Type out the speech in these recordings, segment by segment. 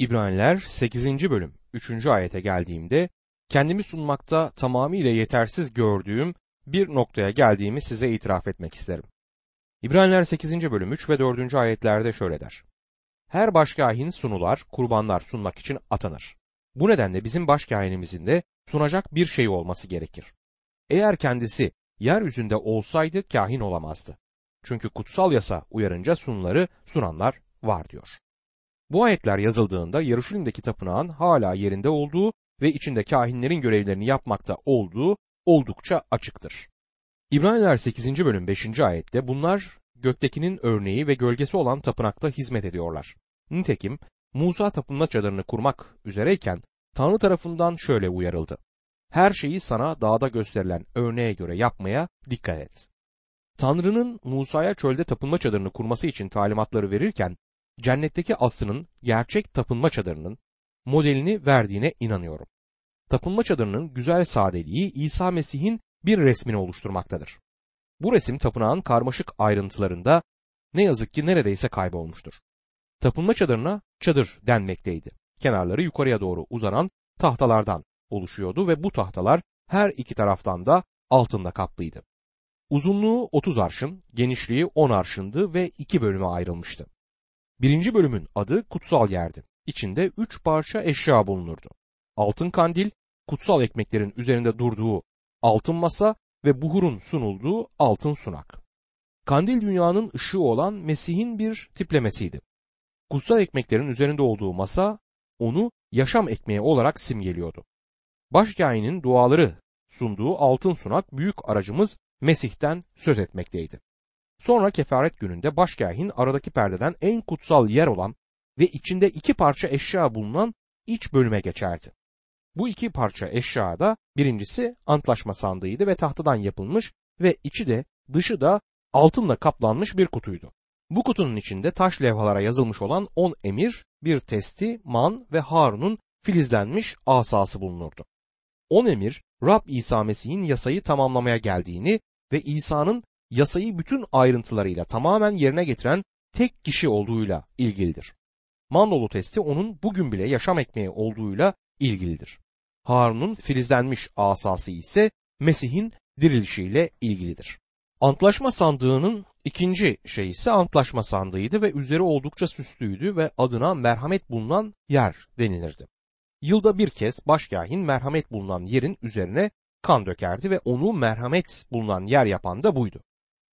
İbraniler 8. bölüm 3. ayete geldiğimde kendimi sunmakta tamamıyla yetersiz gördüğüm bir noktaya geldiğimi size itiraf etmek isterim. İbraniler 8. bölüm 3 ve 4. ayetlerde şöyle der. Her başkahin sunular, kurbanlar sunmak için atanır. Bu nedenle bizim başkahinimizin de sunacak bir şey olması gerekir. Eğer kendisi yeryüzünde olsaydı kahin olamazdı. Çünkü kutsal yasa uyarınca sunuları sunanlar var diyor. Bu ayetler yazıldığında Yaruşilim'deki tapınağın hala yerinde olduğu ve içinde kahinlerin görevlerini yapmakta olduğu oldukça açıktır. İbraniler 8. bölüm 5. ayette bunlar göktekinin örneği ve gölgesi olan tapınakta hizmet ediyorlar. Nitekim Musa tapınma çadırını kurmak üzereyken Tanrı tarafından şöyle uyarıldı. Her şeyi sana dağda gösterilen örneğe göre yapmaya dikkat et. Tanrı'nın Musa'ya çölde tapınma çadırını kurması için talimatları verirken cennetteki aslının gerçek tapınma çadırının modelini verdiğine inanıyorum. Tapınma çadırının güzel sadeliği İsa Mesih'in bir resmini oluşturmaktadır. Bu resim tapınağın karmaşık ayrıntılarında ne yazık ki neredeyse kaybolmuştur. Tapınma çadırına çadır denmekteydi. Kenarları yukarıya doğru uzanan tahtalardan oluşuyordu ve bu tahtalar her iki taraftan da altında kaplıydı. Uzunluğu 30 arşın, genişliği 10 arşındı ve iki bölüme ayrılmıştı. Birinci bölümün adı kutsal yerdi. İçinde üç parça eşya bulunurdu. Altın kandil, kutsal ekmeklerin üzerinde durduğu altın masa ve buhurun sunulduğu altın sunak. Kandil dünyanın ışığı olan Mesih'in bir tiplemesiydi. Kutsal ekmeklerin üzerinde olduğu masa onu yaşam ekmeği olarak simgeliyordu. Başkâhinin duaları sunduğu altın sunak büyük aracımız Mesih'ten söz etmekteydi. Sonra kefaret gününde başkâhin aradaki perdeden en kutsal yer olan ve içinde iki parça eşya bulunan iç bölüme geçerdi. Bu iki parça eşyada birincisi antlaşma sandığıydı ve tahtadan yapılmış ve içi de dışı da altınla kaplanmış bir kutuydu. Bu kutunun içinde taş levhalara yazılmış olan on emir, bir testi, man ve Harun'un filizlenmiş asası bulunurdu. On emir, Rab İsa Mesih'in yasayı tamamlamaya geldiğini ve İsa'nın yasayı bütün ayrıntılarıyla tamamen yerine getiren tek kişi olduğuyla ilgilidir. Mandolu testi onun bugün bile yaşam ekmeği olduğuyla ilgilidir. Harun'un filizlenmiş asası ise Mesih'in dirilişiyle ilgilidir. Antlaşma sandığının ikinci şey ise antlaşma sandığıydı ve üzeri oldukça süslüydü ve adına merhamet bulunan yer denilirdi. Yılda bir kez başkahin merhamet bulunan yerin üzerine kan dökerdi ve onu merhamet bulunan yer yapan da buydu.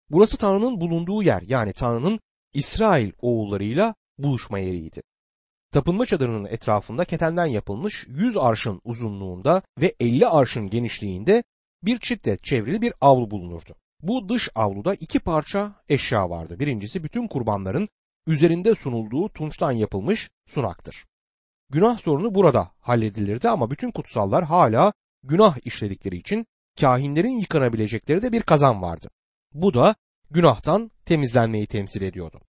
Burası Tanrı'nın bulunduğu yer yani Tanrı'nın İsrail oğullarıyla buluşma yeriydi. Tapınma çadırının etrafında ketenden yapılmış 100 arşın uzunluğunda ve 50 arşın genişliğinde bir çiftle çevrili bir avlu bulunurdu. Bu dış avluda iki parça eşya vardı. Birincisi bütün kurbanların üzerinde sunulduğu tunçtan yapılmış sunaktır. Günah sorunu burada halledilirdi ama bütün kutsallar hala günah işledikleri için kahinlerin yıkanabilecekleri de bir kazan vardı. Bu da günahtan temizlenmeyi temsil ediyordu.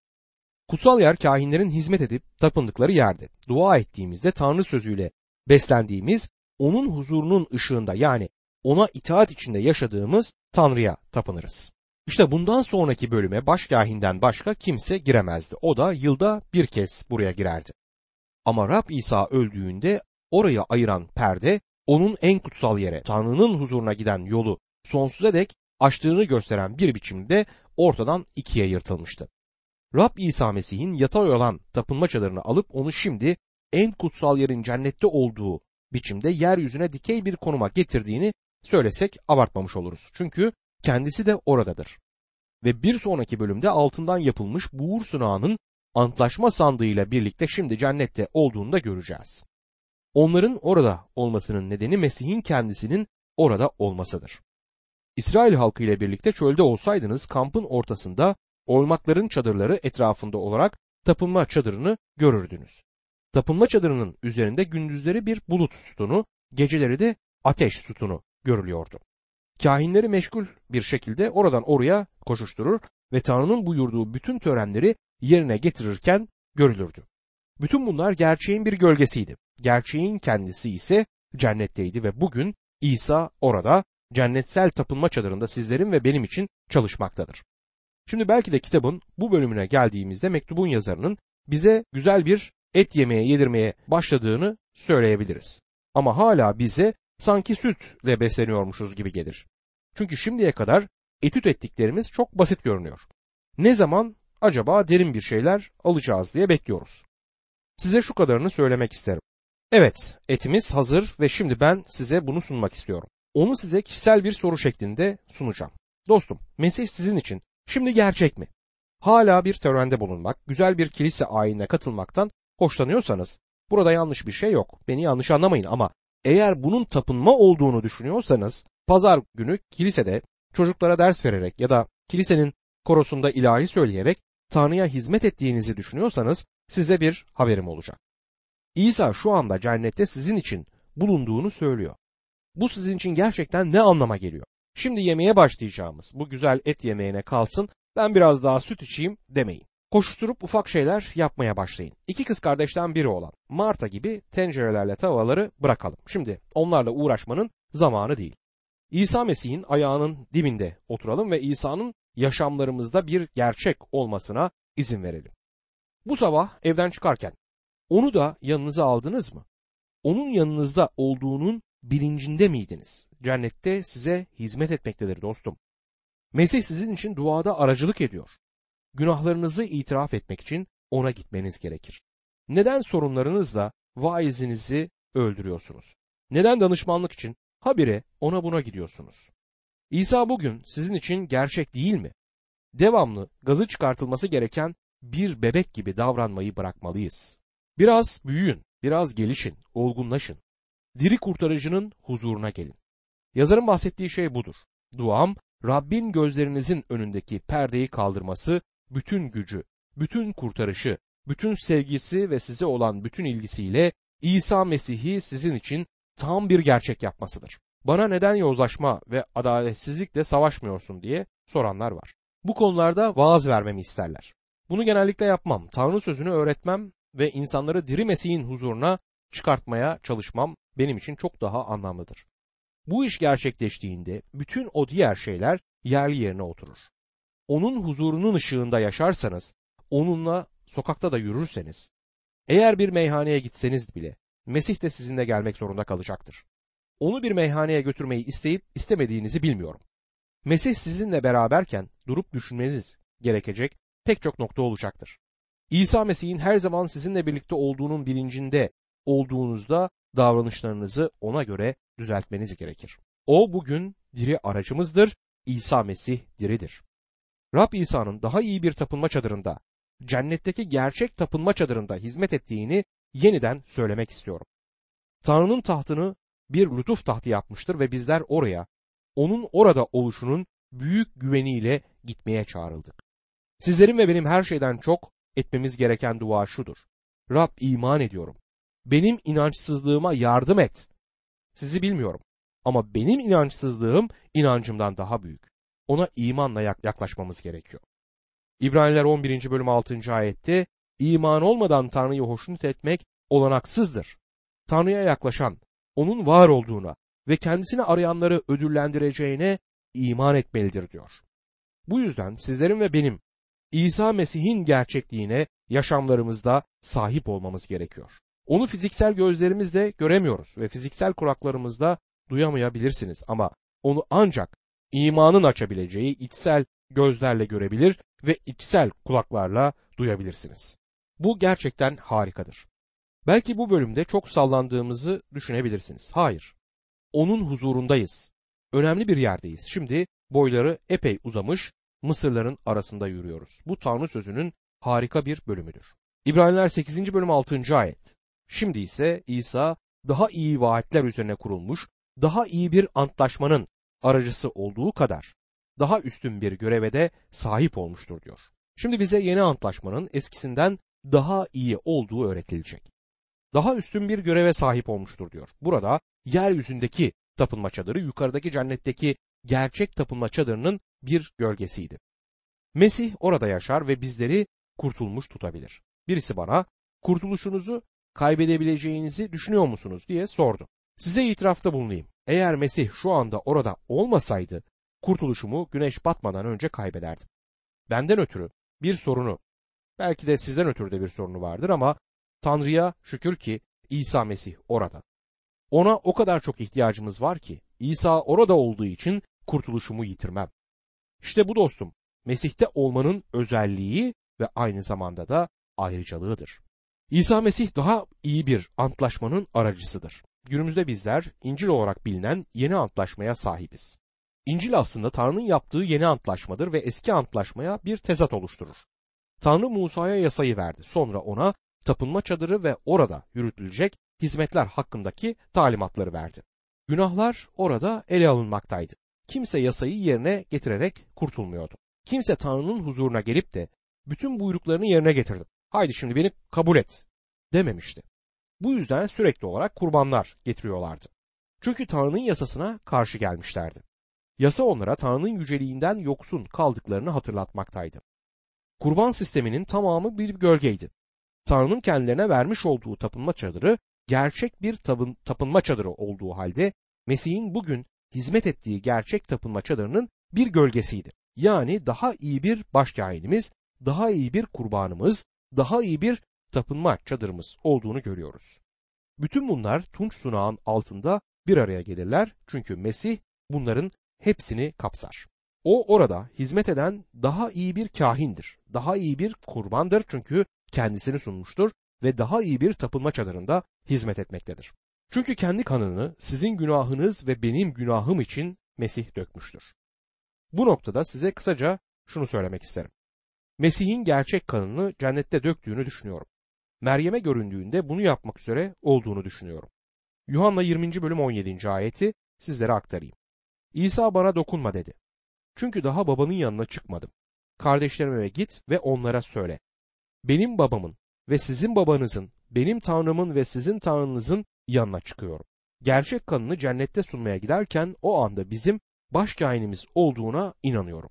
Kutsal yer kahinlerin hizmet edip tapındıkları yerdi. Dua ettiğimizde Tanrı sözüyle beslendiğimiz onun huzurunun ışığında yani ona itaat içinde yaşadığımız Tanrı'ya tapınırız. İşte bundan sonraki bölüme başkahinden başka kimse giremezdi. O da yılda bir kez buraya girerdi. Ama Rab İsa öldüğünde oraya ayıran perde onun en kutsal yere Tanrı'nın huzuruna giden yolu sonsuza dek açtığını gösteren bir biçimde ortadan ikiye yırtılmıştı. Rab İsa Mesih'in yatay olan tapınma çadırını alıp onu şimdi en kutsal yerin cennette olduğu biçimde yeryüzüne dikey bir konuma getirdiğini söylesek abartmamış oluruz. Çünkü kendisi de oradadır. Ve bir sonraki bölümde altından yapılmış buğur sunağının antlaşma sandığıyla birlikte şimdi cennette olduğunu da göreceğiz. Onların orada olmasının nedeni Mesih'in kendisinin orada olmasıdır. İsrail halkı ile birlikte çölde olsaydınız kampın ortasında oymakların çadırları etrafında olarak tapınma çadırını görürdünüz. Tapınma çadırının üzerinde gündüzleri bir bulut sütunu, geceleri de ateş sütunu görülüyordu. Kahinleri meşgul bir şekilde oradan oraya koşuşturur ve Tanrı'nın buyurduğu bütün törenleri yerine getirirken görülürdü. Bütün bunlar gerçeğin bir gölgesiydi. Gerçeğin kendisi ise cennetteydi ve bugün İsa orada cennetsel tapınma çadırında sizlerin ve benim için çalışmaktadır. Şimdi belki de kitabın bu bölümüne geldiğimizde mektubun yazarının bize güzel bir et yemeye yedirmeye başladığını söyleyebiliriz. Ama hala bize sanki sütle besleniyormuşuz gibi gelir. Çünkü şimdiye kadar etüt ettiklerimiz çok basit görünüyor. Ne zaman acaba derin bir şeyler alacağız diye bekliyoruz. Size şu kadarını söylemek isterim. Evet, etimiz hazır ve şimdi ben size bunu sunmak istiyorum. Onu size kişisel bir soru şeklinde sunacağım. Dostum, Mesih sizin için şimdi gerçek mi? Hala bir törende bulunmak, güzel bir kilise ayinine katılmaktan hoşlanıyorsanız burada yanlış bir şey yok. Beni yanlış anlamayın ama eğer bunun tapınma olduğunu düşünüyorsanız pazar günü kilisede çocuklara ders vererek ya da kilisenin korosunda ilahi söyleyerek Tanrı'ya hizmet ettiğinizi düşünüyorsanız size bir haberim olacak. İsa şu anda cennette sizin için bulunduğunu söylüyor. Bu sizin için gerçekten ne anlama geliyor? Şimdi yemeğe başlayacağımız bu güzel et yemeğine kalsın ben biraz daha süt içeyim demeyin. Koşuşturup ufak şeyler yapmaya başlayın. İki kız kardeşten biri olan Marta gibi tencerelerle tavaları bırakalım. Şimdi onlarla uğraşmanın zamanı değil. İsa Mesih'in ayağının dibinde oturalım ve İsa'nın yaşamlarımızda bir gerçek olmasına izin verelim. Bu sabah evden çıkarken onu da yanınıza aldınız mı? Onun yanınızda olduğunun bilincinde miydiniz? Cennette size hizmet etmektedir dostum. Mesih sizin için duada aracılık ediyor. Günahlarınızı itiraf etmek için ona gitmeniz gerekir. Neden sorunlarınızla vaizinizi öldürüyorsunuz? Neden danışmanlık için habire ona buna gidiyorsunuz? İsa bugün sizin için gerçek değil mi? Devamlı gazı çıkartılması gereken bir bebek gibi davranmayı bırakmalıyız. Biraz büyüyün, biraz gelişin, olgunlaşın. Diri kurtarıcının huzuruna gelin. Yazarın bahsettiği şey budur. Duam, Rabbin gözlerinizin önündeki perdeyi kaldırması, bütün gücü, bütün kurtarışı, bütün sevgisi ve size olan bütün ilgisiyle İsa Mesih'i sizin için tam bir gerçek yapmasıdır. Bana neden yozlaşma ve adaletsizlikle savaşmıyorsun diye soranlar var. Bu konularda vaaz vermemi isterler. Bunu genellikle yapmam. Tanrı sözünü öğretmem ve insanları diri Mesih'in huzuruna çıkartmaya çalışmam benim için çok daha anlamlıdır. Bu iş gerçekleştiğinde bütün o diğer şeyler yerli yerine oturur. Onun huzurunun ışığında yaşarsanız, onunla sokakta da yürürseniz, eğer bir meyhaneye gitseniz bile Mesih de sizinle gelmek zorunda kalacaktır. Onu bir meyhaneye götürmeyi isteyip istemediğinizi bilmiyorum. Mesih sizinle beraberken durup düşünmeniz gerekecek pek çok nokta olacaktır. İsa Mesih'in her zaman sizinle birlikte olduğunun bilincinde olduğunuzda davranışlarınızı ona göre düzeltmeniz gerekir. O bugün diri aracımızdır. İsa Mesih diridir. Rab İsa'nın daha iyi bir tapınma çadırında, cennetteki gerçek tapınma çadırında hizmet ettiğini yeniden söylemek istiyorum. Tanrı'nın tahtını bir lütuf tahtı yapmıştır ve bizler oraya, onun orada oluşunun büyük güveniyle gitmeye çağrıldık. Sizlerin ve benim her şeyden çok etmemiz gereken dua şudur. Rab iman ediyorum. Benim inançsızlığıma yardım et. Sizi bilmiyorum ama benim inançsızlığım inancımdan daha büyük. Ona imanla yaklaşmamız gerekiyor. İbraniler 11. bölüm 6. ayette iman olmadan Tanrı'yı hoşnut etmek olanaksızdır. Tanrı'ya yaklaşan, onun var olduğuna ve kendisini arayanları ödüllendireceğine iman etmelidir diyor. Bu yüzden sizlerin ve benim İsa Mesih'in gerçekliğine yaşamlarımızda sahip olmamız gerekiyor. Onu fiziksel gözlerimizle göremiyoruz ve fiziksel kulaklarımızda duyamayabilirsiniz ama onu ancak imanın açabileceği içsel gözlerle görebilir ve içsel kulaklarla duyabilirsiniz. Bu gerçekten harikadır. Belki bu bölümde çok sallandığımızı düşünebilirsiniz. Hayır. Onun huzurundayız. Önemli bir yerdeyiz. Şimdi boyları epey uzamış Mısırların arasında yürüyoruz. Bu Tanrı sözünün harika bir bölümüdür. İbraniler 8. bölüm 6. ayet. Şimdi ise İsa daha iyi vaatler üzerine kurulmuş, daha iyi bir antlaşmanın aracısı olduğu kadar daha üstün bir göreve de sahip olmuştur diyor. Şimdi bize yeni antlaşmanın eskisinden daha iyi olduğu öğretilecek. Daha üstün bir göreve sahip olmuştur diyor. Burada yeryüzündeki tapınma çadırı yukarıdaki cennetteki gerçek tapınma çadırının bir gölgesiydi. Mesih orada yaşar ve bizleri kurtulmuş tutabilir. Birisi bana kurtuluşunuzu kaybedebileceğinizi düşünüyor musunuz diye sordu. Size itirafta bulunayım. Eğer Mesih şu anda orada olmasaydı kurtuluşumu güneş batmadan önce kaybederdim. Benden ötürü bir sorunu, belki de sizden ötürü de bir sorunu vardır ama Tanrı'ya şükür ki İsa Mesih orada. Ona o kadar çok ihtiyacımız var ki İsa orada olduğu için kurtuluşumu yitirmem. İşte bu dostum Mesih'te olmanın özelliği ve aynı zamanda da ayrıcalığıdır. İsa Mesih daha iyi bir antlaşmanın aracısıdır. Günümüzde bizler İncil olarak bilinen yeni antlaşmaya sahibiz. İncil aslında Tanrı'nın yaptığı yeni antlaşmadır ve eski antlaşmaya bir tezat oluşturur. Tanrı Musa'ya yasayı verdi. Sonra ona tapınma çadırı ve orada yürütülecek hizmetler hakkındaki talimatları verdi. Günahlar orada ele alınmaktaydı. Kimse yasayı yerine getirerek kurtulmuyordu. Kimse Tanrı'nın huzuruna gelip de bütün buyruklarını yerine getirdim. Haydi şimdi beni kabul et dememişti. Bu yüzden sürekli olarak kurbanlar getiriyorlardı. Çünkü Tanrı'nın yasasına karşı gelmişlerdi. Yasa onlara Tanrı'nın yüceliğinden yoksun kaldıklarını hatırlatmaktaydı. Kurban sisteminin tamamı bir gölgeydi. Tanrı'nın kendilerine vermiş olduğu tapınma çadırı gerçek bir tapın, tapınma çadırı olduğu halde Mesih'in bugün hizmet ettiği gerçek tapınma çadırının bir gölgesiydi. Yani daha iyi bir başkâhinimiz, daha iyi bir kurbanımız, daha iyi bir tapınma çadırımız olduğunu görüyoruz. Bütün bunlar tunç sunağın altında bir araya gelirler çünkü Mesih bunların hepsini kapsar. O orada hizmet eden daha iyi bir kahindir, daha iyi bir kurbandır çünkü kendisini sunmuştur ve daha iyi bir tapınma çadırında hizmet etmektedir. Çünkü kendi kanını sizin günahınız ve benim günahım için Mesih dökmüştür. Bu noktada size kısaca şunu söylemek isterim. Mesih'in gerçek kanını cennette döktüğünü düşünüyorum. Meryem'e göründüğünde bunu yapmak üzere olduğunu düşünüyorum. Yuhanna 20. bölüm 17. ayeti sizlere aktarayım. İsa bana dokunma dedi. Çünkü daha babanın yanına çıkmadım. Kardeşlerime git ve onlara söyle. Benim babamın ve sizin babanızın, benim tanrımın ve sizin tanrınızın yanına çıkıyorum. Gerçek kanını cennette sunmaya giderken o anda bizim başkainimiz olduğuna inanıyorum.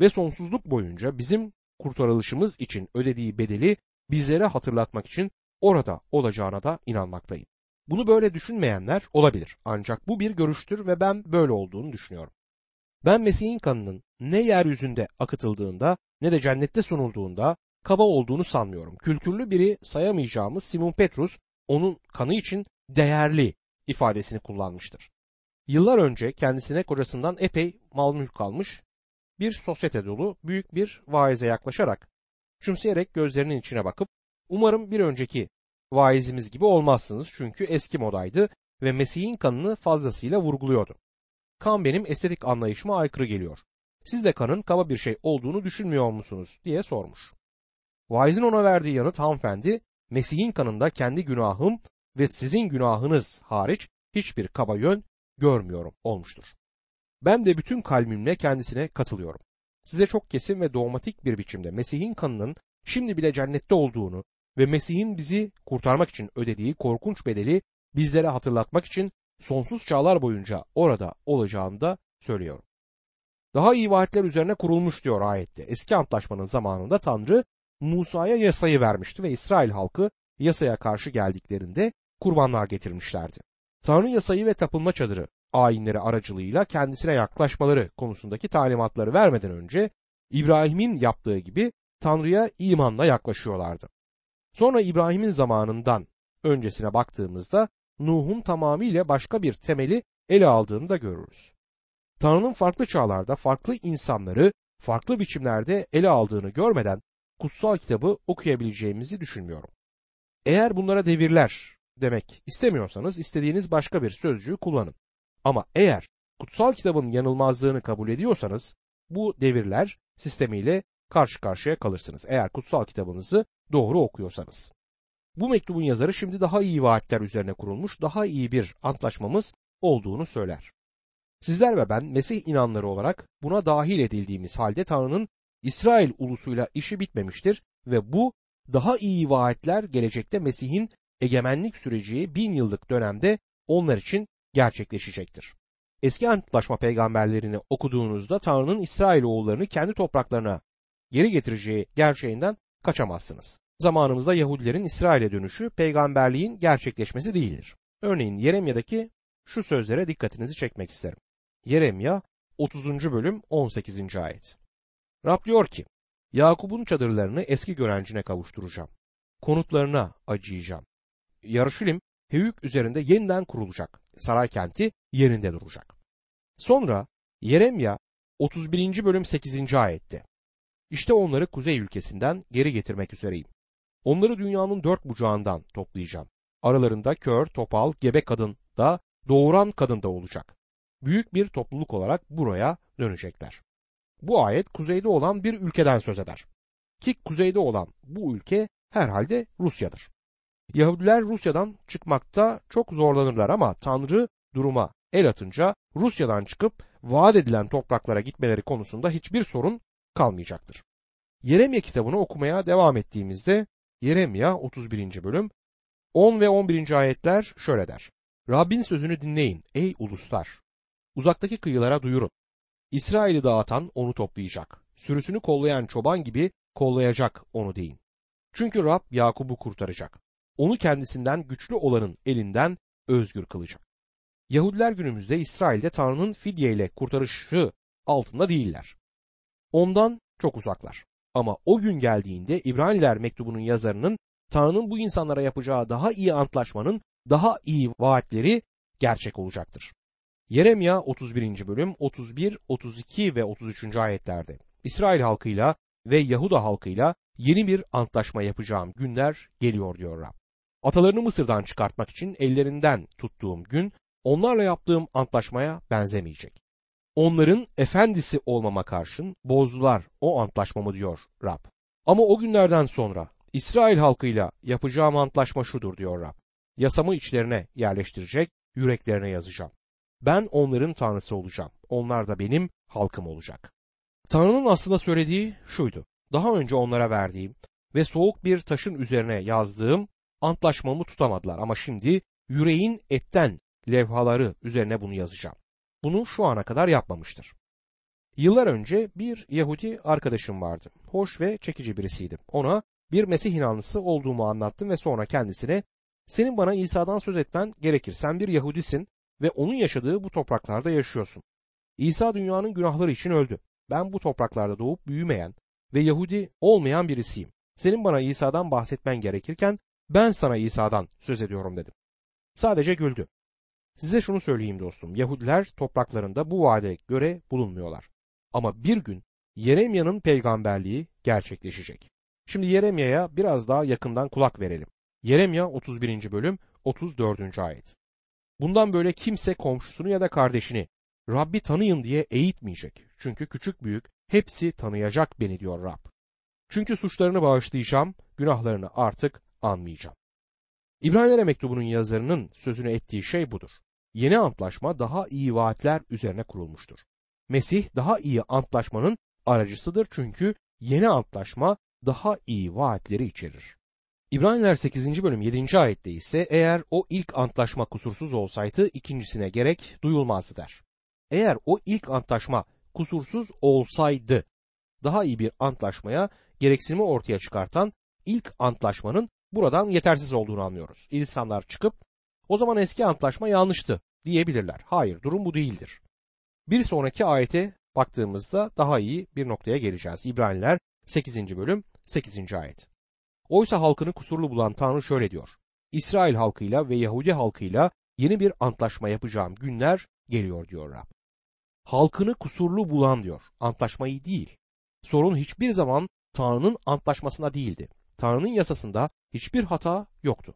Ve sonsuzluk boyunca bizim kurtarılışımız için ödediği bedeli bizlere hatırlatmak için orada olacağına da inanmaktayım. Bunu böyle düşünmeyenler olabilir ancak bu bir görüştür ve ben böyle olduğunu düşünüyorum. Ben Mesih'in kanının ne yeryüzünde akıtıldığında ne de cennette sunulduğunda kaba olduğunu sanmıyorum. Kültürlü biri sayamayacağımız Simon Petrus onun kanı için değerli ifadesini kullanmıştır. Yıllar önce kendisine kocasından epey mal mülk kalmış bir sosyete dolu büyük bir vaize yaklaşarak küçümseyerek gözlerinin içine bakıp umarım bir önceki vaizimiz gibi olmazsınız çünkü eski modaydı ve Mesih'in kanını fazlasıyla vurguluyordu. Kan benim estetik anlayışıma aykırı geliyor. Siz de kanın kaba bir şey olduğunu düşünmüyor musunuz diye sormuş. Vaizin ona verdiği yanıt hanımefendi Mesih'in kanında kendi günahım ve sizin günahınız hariç hiçbir kaba yön görmüyorum olmuştur. Ben de bütün kalbimle kendisine katılıyorum. Size çok kesin ve dogmatik bir biçimde Mesih'in kanının şimdi bile cennette olduğunu ve Mesih'in bizi kurtarmak için ödediği korkunç bedeli bizlere hatırlatmak için sonsuz çağlar boyunca orada olacağını da söylüyorum. Daha iyi vaatler üzerine kurulmuş diyor ayette. Eski antlaşmanın zamanında Tanrı Musa'ya yasayı vermişti ve İsrail halkı yasaya karşı geldiklerinde kurbanlar getirmişlerdi. Tanrı yasayı ve tapınma çadırı ayinleri aracılığıyla kendisine yaklaşmaları konusundaki talimatları vermeden önce İbrahim'in yaptığı gibi Tanrı'ya imanla yaklaşıyorlardı. Sonra İbrahim'in zamanından öncesine baktığımızda Nuh'un tamamıyla başka bir temeli ele aldığını da görürüz. Tanrı'nın farklı çağlarda farklı insanları farklı biçimlerde ele aldığını görmeden kutsal kitabı okuyabileceğimizi düşünmüyorum. Eğer bunlara devirler demek istemiyorsanız istediğiniz başka bir sözcüğü kullanın. Ama eğer kutsal kitabın yanılmazlığını kabul ediyorsanız bu devirler sistemiyle karşı karşıya kalırsınız. Eğer kutsal kitabınızı doğru okuyorsanız. Bu mektubun yazarı şimdi daha iyi vaatler üzerine kurulmuş, daha iyi bir antlaşmamız olduğunu söyler. Sizler ve ben Mesih inanları olarak buna dahil edildiğimiz halde Tanrı'nın İsrail ulusuyla işi bitmemiştir ve bu daha iyi vaatler gelecekte Mesih'in egemenlik süreci bin yıllık dönemde onlar için gerçekleşecektir. Eski antlaşma peygamberlerini okuduğunuzda Tanrı'nın İsrail oğullarını kendi topraklarına geri getireceği gerçeğinden kaçamazsınız. Zamanımızda Yahudilerin İsrail'e dönüşü peygamberliğin gerçekleşmesi değildir. Örneğin Yeremya'daki şu sözlere dikkatinizi çekmek isterim. Yeremya 30. bölüm 18. ayet. Rab diyor ki, Yakup'un çadırlarını eski görencine kavuşturacağım. konutlarına acıyacağım. Yarışilim Heyük üzerinde yeniden kurulacak. Saray kenti yerinde duracak. Sonra Yeremya 31. bölüm 8. ayette. İşte onları kuzey ülkesinden geri getirmek üzereyim. Onları dünyanın dört bucağından toplayacağım. Aralarında kör, topal, gebe kadın da doğuran kadın da olacak. Büyük bir topluluk olarak buraya dönecekler. Bu ayet kuzeyde olan bir ülkeden söz eder. Ki kuzeyde olan bu ülke herhalde Rusya'dır. Yahudiler Rusya'dan çıkmakta çok zorlanırlar ama Tanrı duruma el atınca Rusya'dan çıkıp vaat edilen topraklara gitmeleri konusunda hiçbir sorun kalmayacaktır. Yeremye kitabını okumaya devam ettiğimizde Yeremya 31. bölüm 10 ve 11. ayetler şöyle der. Rabbin sözünü dinleyin ey uluslar. Uzaktaki kıyılara duyurun. İsrail'i dağıtan onu toplayacak. Sürüsünü kollayan çoban gibi kollayacak onu deyin. Çünkü Rab Yakub'u kurtaracak. Onu kendisinden güçlü olanın elinden özgür kılacak. Yahudiler günümüzde İsrail'de Tanrı'nın fidye ile kurtarışı altında değiller. Ondan çok uzaklar. Ama o gün geldiğinde İbraniler mektubunun yazarının Tanrı'nın bu insanlara yapacağı daha iyi antlaşmanın daha iyi vaatleri gerçek olacaktır. Yeremya 31. bölüm 31, 32 ve 33. ayetlerde İsrail halkıyla ve Yahuda halkıyla yeni bir antlaşma yapacağım günler geliyor diyor Rab. Atalarını Mısır'dan çıkartmak için ellerinden tuttuğum gün onlarla yaptığım antlaşmaya benzemeyecek. Onların efendisi olmama karşın bozdular o antlaşmamı diyor Rab. Ama o günlerden sonra İsrail halkıyla yapacağım antlaşma şudur diyor Rab. Yasamı içlerine yerleştirecek, yüreklerine yazacağım. Ben onların tanrısı olacağım. Onlar da benim halkım olacak. Tanrı'nın aslında söylediği şuydu. Daha önce onlara verdiğim ve soğuk bir taşın üzerine yazdığım antlaşmamı tutamadılar ama şimdi yüreğin etten levhaları üzerine bunu yazacağım. Bunu şu ana kadar yapmamıştır. Yıllar önce bir Yahudi arkadaşım vardı. Hoş ve çekici birisiydi. Ona bir Mesih inanlısı olduğumu anlattım ve sonra kendisine senin bana İsa'dan söz etmen gerekir. Sen bir Yahudisin ve onun yaşadığı bu topraklarda yaşıyorsun. İsa dünyanın günahları için öldü. Ben bu topraklarda doğup büyümeyen ve Yahudi olmayan birisiyim. Senin bana İsa'dan bahsetmen gerekirken ben sana İsa'dan söz ediyorum dedim. Sadece güldü. Size şunu söyleyeyim dostum. Yahudiler topraklarında bu vaade göre bulunmuyorlar. Ama bir gün Yeremya'nın peygamberliği gerçekleşecek. Şimdi Yeremya'ya biraz daha yakından kulak verelim. Yeremya 31. bölüm 34. ayet. Bundan böyle kimse komşusunu ya da kardeşini Rabbi tanıyın diye eğitmeyecek. Çünkü küçük büyük hepsi tanıyacak beni diyor Rab. Çünkü suçlarını bağışlayacağım, günahlarını artık anmayacağım. İbrahimlere mektubunun yazarının sözünü ettiği şey budur. Yeni antlaşma daha iyi vaatler üzerine kurulmuştur. Mesih daha iyi antlaşmanın aracısıdır çünkü yeni antlaşma daha iyi vaatleri içerir. İbraniler 8. bölüm 7. ayette ise eğer o ilk antlaşma kusursuz olsaydı ikincisine gerek duyulmazdı der. Eğer o ilk antlaşma kusursuz olsaydı daha iyi bir antlaşmaya gereksinimi ortaya çıkartan ilk antlaşmanın buradan yetersiz olduğunu anlıyoruz. İnsanlar çıkıp o zaman eski antlaşma yanlıştı diyebilirler. Hayır durum bu değildir. Bir sonraki ayete baktığımızda daha iyi bir noktaya geleceğiz. İbraniler 8. bölüm 8. ayet. Oysa halkını kusurlu bulan Tanrı şöyle diyor. İsrail halkıyla ve Yahudi halkıyla yeni bir antlaşma yapacağım günler geliyor diyor Rab. Halkını kusurlu bulan diyor. Antlaşmayı değil. Sorun hiçbir zaman Tanrı'nın antlaşmasında değildi. Tanrı'nın yasasında hiçbir hata yoktu.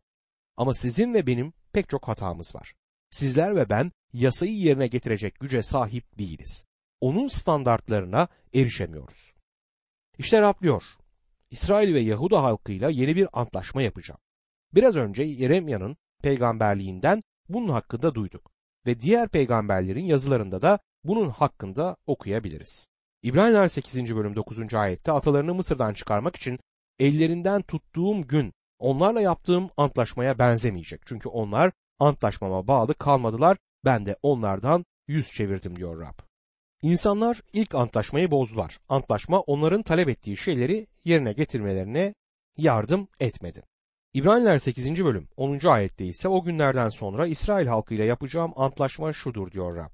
Ama sizin ve benim pek çok hatamız var. Sizler ve ben yasayı yerine getirecek güce sahip değiliz. Onun standartlarına erişemiyoruz. İşte Rab diyor, İsrail ve Yahuda halkıyla yeni bir antlaşma yapacağım. Biraz önce Yeremya'nın peygamberliğinden bunun hakkında duyduk ve diğer peygamberlerin yazılarında da bunun hakkında okuyabiliriz. İbraniler 8. bölüm 9. ayette atalarını Mısır'dan çıkarmak için ellerinden tuttuğum gün onlarla yaptığım antlaşmaya benzemeyecek. Çünkü onlar antlaşmama bağlı kalmadılar. Ben de onlardan yüz çevirdim diyor Rab. İnsanlar ilk antlaşmayı bozdular. Antlaşma onların talep ettiği şeyleri yerine getirmelerine yardım etmedi. İbraniler 8. bölüm 10. ayette ise o günlerden sonra İsrail halkıyla yapacağım antlaşma şudur diyor Rab.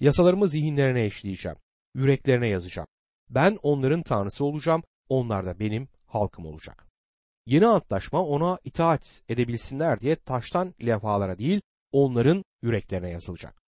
Yasalarımı zihinlerine eşleyeceğim, yüreklerine yazacağım. Ben onların tanrısı olacağım, onlar da benim halkım olacak. Yeni antlaşma ona itaat edebilsinler diye taştan levhalara değil onların yüreklerine yazılacak.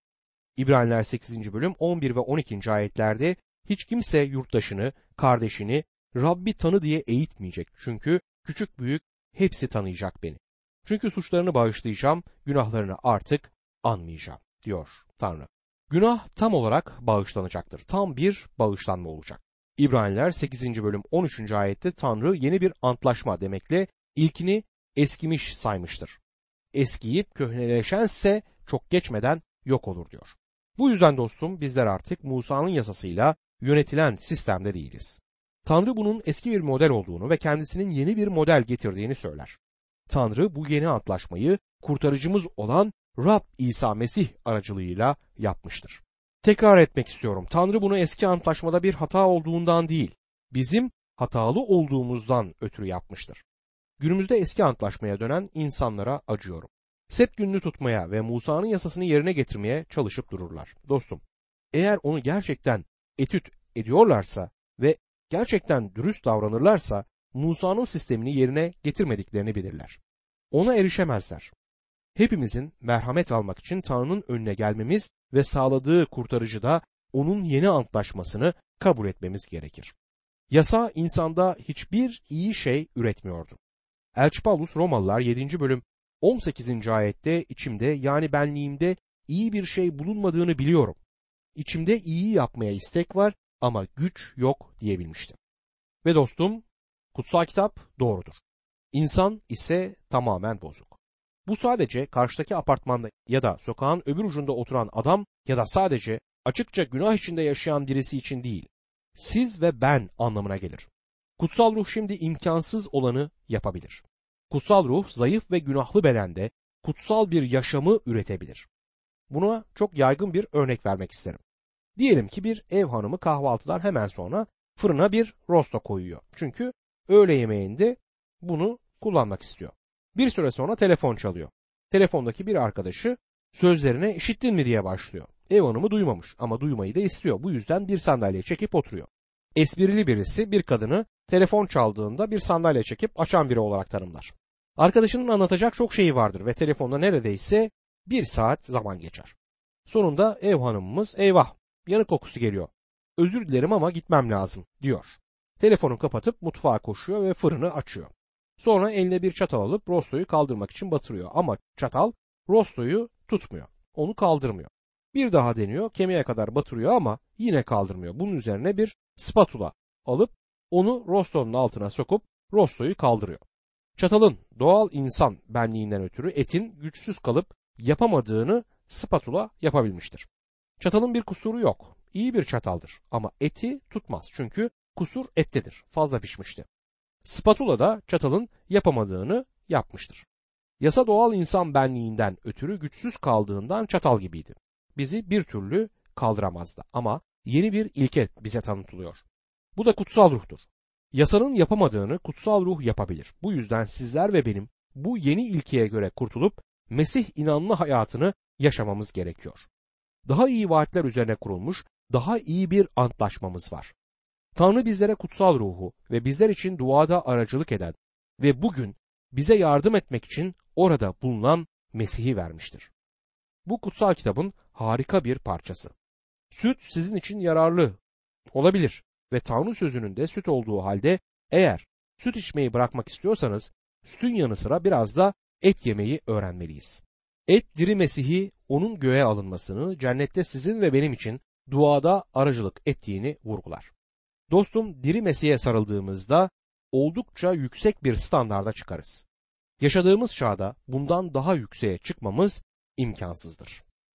İbraniler 8. bölüm 11 ve 12. ayetlerde hiç kimse yurttaşını, kardeşini Rabbi tanı diye eğitmeyecek. Çünkü küçük büyük hepsi tanıyacak beni. Çünkü suçlarını bağışlayacağım, günahlarını artık anmayacağım diyor Tanrı. Günah tam olarak bağışlanacaktır. Tam bir bağışlanma olacak. İbraniler 8. bölüm 13. ayette Tanrı yeni bir antlaşma demekle ilkini eskimiş saymıştır. Eskiyip köhneleşense çok geçmeden yok olur diyor. Bu yüzden dostum bizler artık Musa'nın yasasıyla yönetilen sistemde değiliz. Tanrı bunun eski bir model olduğunu ve kendisinin yeni bir model getirdiğini söyler. Tanrı bu yeni antlaşmayı kurtarıcımız olan Rab İsa Mesih aracılığıyla yapmıştır. Tekrar etmek istiyorum. Tanrı bunu eski antlaşmada bir hata olduğundan değil, bizim hatalı olduğumuzdan ötürü yapmıştır. Günümüzde eski antlaşmaya dönen insanlara acıyorum. Sep gününü tutmaya ve Musa'nın yasasını yerine getirmeye çalışıp dururlar. Dostum, eğer onu gerçekten etüt ediyorlarsa ve gerçekten dürüst davranırlarsa Musa'nın sistemini yerine getirmediklerini bilirler. Ona erişemezler. Hepimizin merhamet almak için Tanrı'nın önüne gelmemiz ve sağladığı kurtarıcıda onun yeni antlaşmasını kabul etmemiz gerekir. Yasa insanda hiçbir iyi şey üretmiyordu. Elçi Paulus Romalılar 7. bölüm 18. ayette içimde yani benliğimde iyi bir şey bulunmadığını biliyorum. İçimde iyi yapmaya istek var ama güç yok diyebilmişti. Ve dostum kutsal kitap doğrudur. İnsan ise tamamen bozuk. Bu sadece karşıdaki apartmanda ya da sokağın öbür ucunda oturan adam ya da sadece açıkça günah içinde yaşayan birisi için değil. Siz ve ben anlamına gelir. Kutsal ruh şimdi imkansız olanı yapabilir. Kutsal ruh zayıf ve günahlı bedende kutsal bir yaşamı üretebilir. Buna çok yaygın bir örnek vermek isterim. Diyelim ki bir ev hanımı kahvaltıdan hemen sonra fırına bir rosto koyuyor. Çünkü öğle yemeğinde bunu kullanmak istiyor. Bir süre sonra telefon çalıyor. Telefondaki bir arkadaşı sözlerine işittin mi diye başlıyor. Ev hanımı duymamış ama duymayı da istiyor. Bu yüzden bir sandalye çekip oturuyor. Esprili birisi bir kadını telefon çaldığında bir sandalye çekip açan biri olarak tanımlar. Arkadaşının anlatacak çok şeyi vardır ve telefonda neredeyse bir saat zaman geçer. Sonunda ev hanımımız eyvah yanık kokusu geliyor. Özür dilerim ama gitmem lazım diyor. Telefonu kapatıp mutfağa koşuyor ve fırını açıyor. Sonra eline bir çatal alıp rostoyu kaldırmak için batırıyor ama çatal rostoyu tutmuyor. Onu kaldırmıyor. Bir daha deniyor kemiğe kadar batırıyor ama yine kaldırmıyor. Bunun üzerine bir spatula alıp onu rostonun altına sokup rostoyu kaldırıyor. Çatalın doğal insan benliğinden ötürü etin güçsüz kalıp yapamadığını spatula yapabilmiştir. Çatalın bir kusuru yok. İyi bir çataldır ama eti tutmaz çünkü kusur ettedir. Fazla pişmişti. Spatula da çatalın yapamadığını yapmıştır. Yasa doğal insan benliğinden ötürü güçsüz kaldığından çatal gibiydi. Bizi bir türlü kaldıramazdı ama yeni bir ilke bize tanıtılıyor. Bu da kutsal ruhtur. Yasanın yapamadığını kutsal ruh yapabilir. Bu yüzden sizler ve benim bu yeni ilkeye göre kurtulup Mesih inanlı hayatını yaşamamız gerekiyor. Daha iyi vaatler üzerine kurulmuş, daha iyi bir antlaşmamız var. Tanrı bizlere kutsal ruhu ve bizler için duada aracılık eden ve bugün bize yardım etmek için orada bulunan Mesih'i vermiştir. Bu kutsal kitabın harika bir parçası. Süt sizin için yararlı olabilir ve Tanrı sözünün de süt olduğu halde eğer süt içmeyi bırakmak istiyorsanız sütün yanı sıra biraz da et yemeyi öğrenmeliyiz. Et diri Mesih'i onun göğe alınmasını cennette sizin ve benim için duada aracılık ettiğini vurgular. Dostum diri Mesih'e sarıldığımızda oldukça yüksek bir standarda çıkarız. Yaşadığımız çağda bundan daha yükseğe çıkmamız imkansızdır.